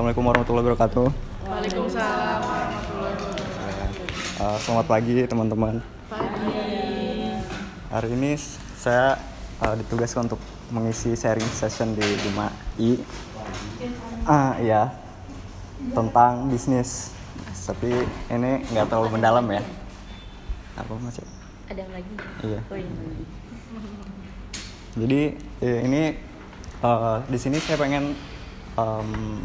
Assalamualaikum warahmatullahi wabarakatuh. Waalaikumsalam warahmatullahi wabarakatuh. Uh, selamat pagi teman-teman. Pagi. Hari ini saya uh, ditugaskan untuk mengisi sharing session di 5I. Ah iya, tentang bisnis. Tapi ini nggak terlalu mendalam ya. Apa masih? Ada yang lagi? Iya. Oh, lagi. Jadi eh, ini eh, di sini saya pengen em,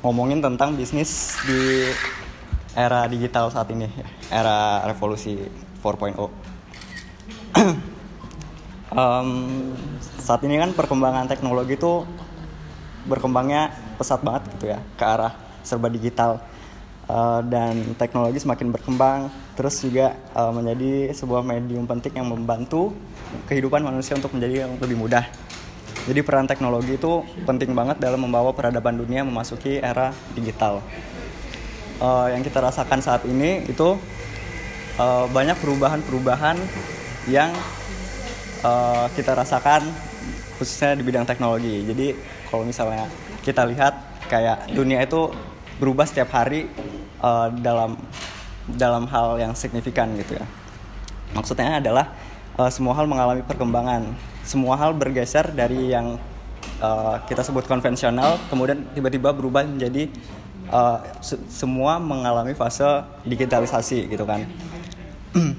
ngomongin tentang bisnis di era digital saat ini, era revolusi 4.0. Em, saat ini kan perkembangan teknologi itu berkembangnya pesat banget gitu ya ke arah serba digital Eh, dan teknologi semakin berkembang terus juga eh, menjadi sebuah medium penting yang membantu kehidupan manusia untuk menjadi yang lebih mudah. Jadi peran teknologi itu penting banget dalam membawa peradaban dunia memasuki era digital. Eh, yang kita rasakan saat ini itu eh, banyak perubahan-perubahan yang eh, kita rasakan khususnya di bidang teknologi. Jadi kalau misalnya kita lihat kayak dunia itu berubah setiap hari eh, dalam dalam hal yang signifikan gitu ya. Maksudnya adalah eh, semua hal mengalami perkembangan, semua hal bergeser dari yang eh, kita sebut konvensional, kemudian tiba-tiba berubah menjadi eh, se- semua mengalami fase digitalisasi gitu kan.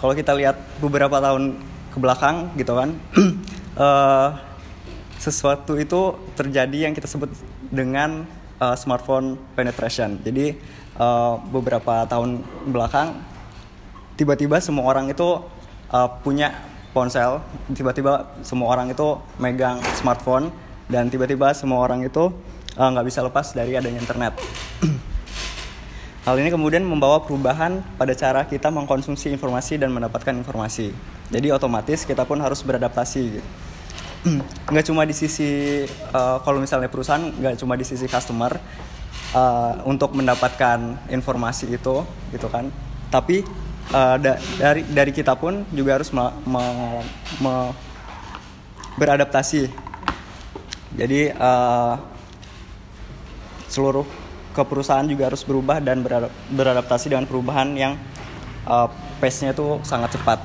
Kalau kita lihat beberapa tahun ke belakang gitu kan, eh, sesuatu itu terjadi yang kita sebut dengan uh, smartphone penetration. Jadi uh, beberapa tahun belakang tiba-tiba semua orang itu uh, punya ponsel, tiba-tiba semua orang itu megang smartphone dan tiba-tiba semua orang itu uh, nggak bisa lepas dari adanya internet. Hal ini kemudian membawa perubahan pada cara kita mengkonsumsi informasi dan mendapatkan informasi. Jadi otomatis kita pun harus beradaptasi. nggak cuma di sisi uh, kalau misalnya perusahaan nggak cuma di sisi customer uh, untuk mendapatkan informasi itu gitu kan tapi uh, da- dari dari kita pun juga harus me- me- beradaptasi. Jadi uh, seluruh ke perusahaan juga harus berubah dan berada- beradaptasi dengan perubahan yang uh, pace-nya itu sangat cepat.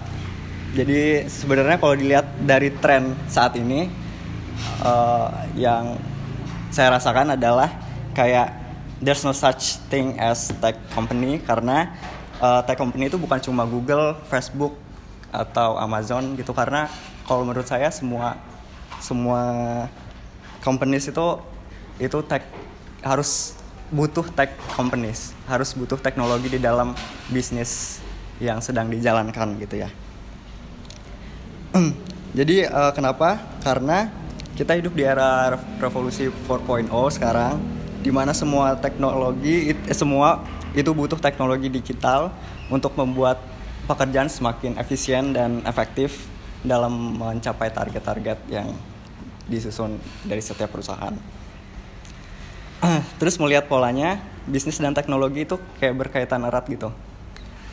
Jadi sebenarnya kalau dilihat dari tren saat ini eh, yang saya rasakan adalah kayak there's no such thing as tech company karena eh, tech company itu bukan cuma Google, Facebook atau Amazon gitu karena kalau menurut saya semua semua companies itu itu tech harus butuh tech companies harus butuh teknologi di dalam bisnis yang sedang dijalankan gitu ya. Jadi eh, kenapa? Karena kita hidup di era re- revolusi 4.0 sekarang, di mana semua teknologi, eh, semua itu butuh teknologi digital untuk membuat pekerjaan semakin efisien dan efektif dalam mencapai target-target yang disusun dari setiap perusahaan. Terus melihat polanya, bisnis dan teknologi itu kayak berkaitan erat gitu.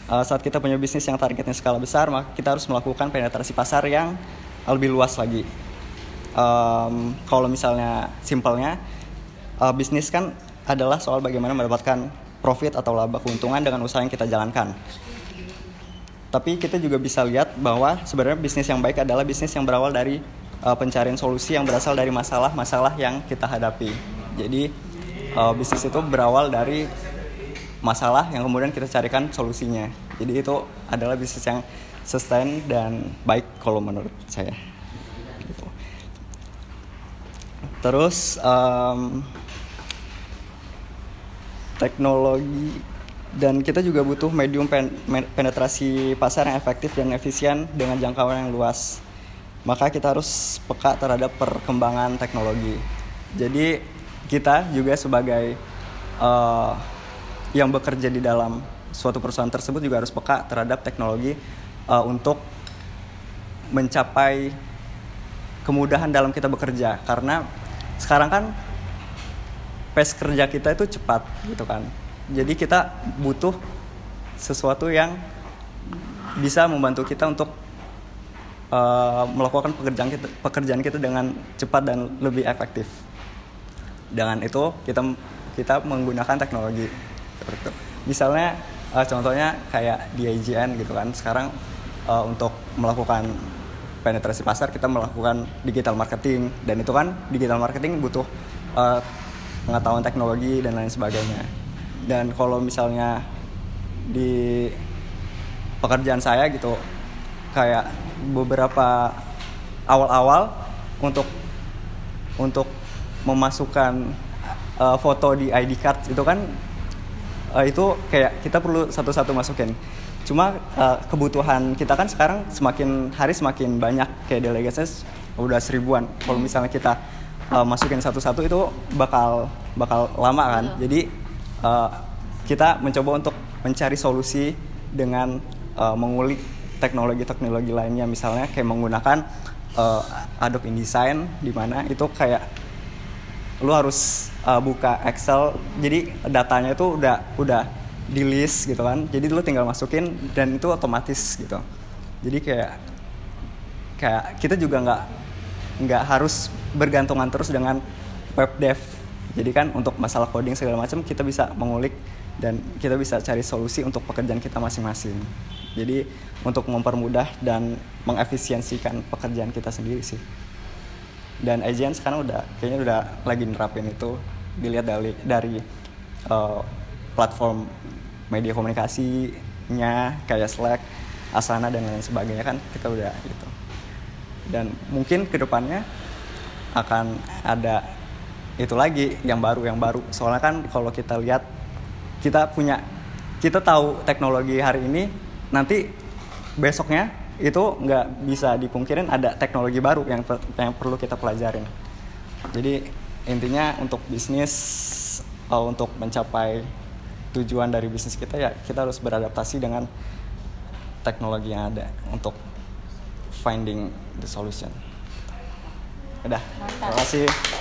Uh, saat kita punya bisnis yang targetnya skala besar, maka kita harus melakukan penetrasi pasar yang lebih luas lagi. Um, kalau misalnya simpelnya, uh, bisnis kan adalah soal bagaimana mendapatkan profit atau laba keuntungan dengan usaha yang kita jalankan. Tapi kita juga bisa lihat bahwa sebenarnya bisnis yang baik adalah bisnis yang berawal dari uh, pencarian solusi yang berasal dari masalah-masalah yang kita hadapi. Jadi uh, bisnis itu berawal dari masalah yang kemudian kita carikan solusinya. Jadi itu adalah bisnis yang sustain dan baik kalau menurut saya. Gitu. Terus em, teknologi dan kita juga butuh medium pen- penetrasi pasar yang efektif dan efisien dengan jangkauan yang luas. Maka kita harus peka terhadap perkembangan teknologi. Jadi kita juga sebagai eh, yang bekerja di dalam suatu perusahaan tersebut juga harus peka terhadap teknologi eh, untuk mencapai kemudahan dalam kita bekerja karena sekarang kan pace kerja kita itu cepat gitu kan. Jadi kita butuh sesuatu yang bisa membantu kita untuk uh, melakukan pekerjaan kita pekerjaan kita dengan cepat dan lebih efektif. Dengan itu kita kita menggunakan teknologi. Misalnya uh, contohnya kayak di IGN gitu kan. Sekarang uh, untuk melakukan penetrasi pasar kita melakukan digital marketing. Dan itu kan digital marketing butuh uh, pengetahuan teknologi dan lain sebagainya. Dan kalau misalnya di pekerjaan saya gitu kayak beberapa awal-awal untuk untuk memasukkan uh, foto di ID card itu kan uh, itu kayak kita perlu satu-satu masukin. Cuma uh, kebutuhan kita kan sekarang semakin hari semakin banyak kayak delegasinya udah seribuan. Kalau misalnya kita uh, masukin satu-satu itu bakal bakal lama kan. Jadi uh, kita mencoba untuk mencari solusi dengan uh, mengulik teknologi-teknologi lainnya. Misalnya kayak menggunakan uh, Adobe InDesign di mana itu kayak lu harus uh, buka Excel. Jadi datanya itu udah udah di list gitu kan. Jadi lu tinggal masukin dan itu otomatis gitu. Jadi kayak kayak kita juga nggak nggak harus bergantungan terus dengan web dev. Jadi kan untuk masalah coding segala macam kita bisa mengulik dan kita bisa cari solusi untuk pekerjaan kita masing-masing. Jadi untuk mempermudah dan mengefisiensikan pekerjaan kita sendiri sih. Dan Aegean sekarang udah kayaknya udah lagi nerapin itu. Dilihat dari dari uh, platform media komunikasinya kayak Slack, Asana dan lain sebagainya kan kita udah gitu. Dan mungkin ke depannya akan ada itu lagi yang baru yang baru. Soalnya kan kalau kita lihat kita punya kita tahu teknologi hari ini nanti besoknya itu nggak bisa dipungkirin ada teknologi baru yang yang perlu kita pelajarin. Jadi intinya untuk bisnis uh, untuk mencapai tujuan dari bisnis kita ya kita harus beradaptasi dengan teknologi yang ada untuk finding the solution. Udah, terima kasih.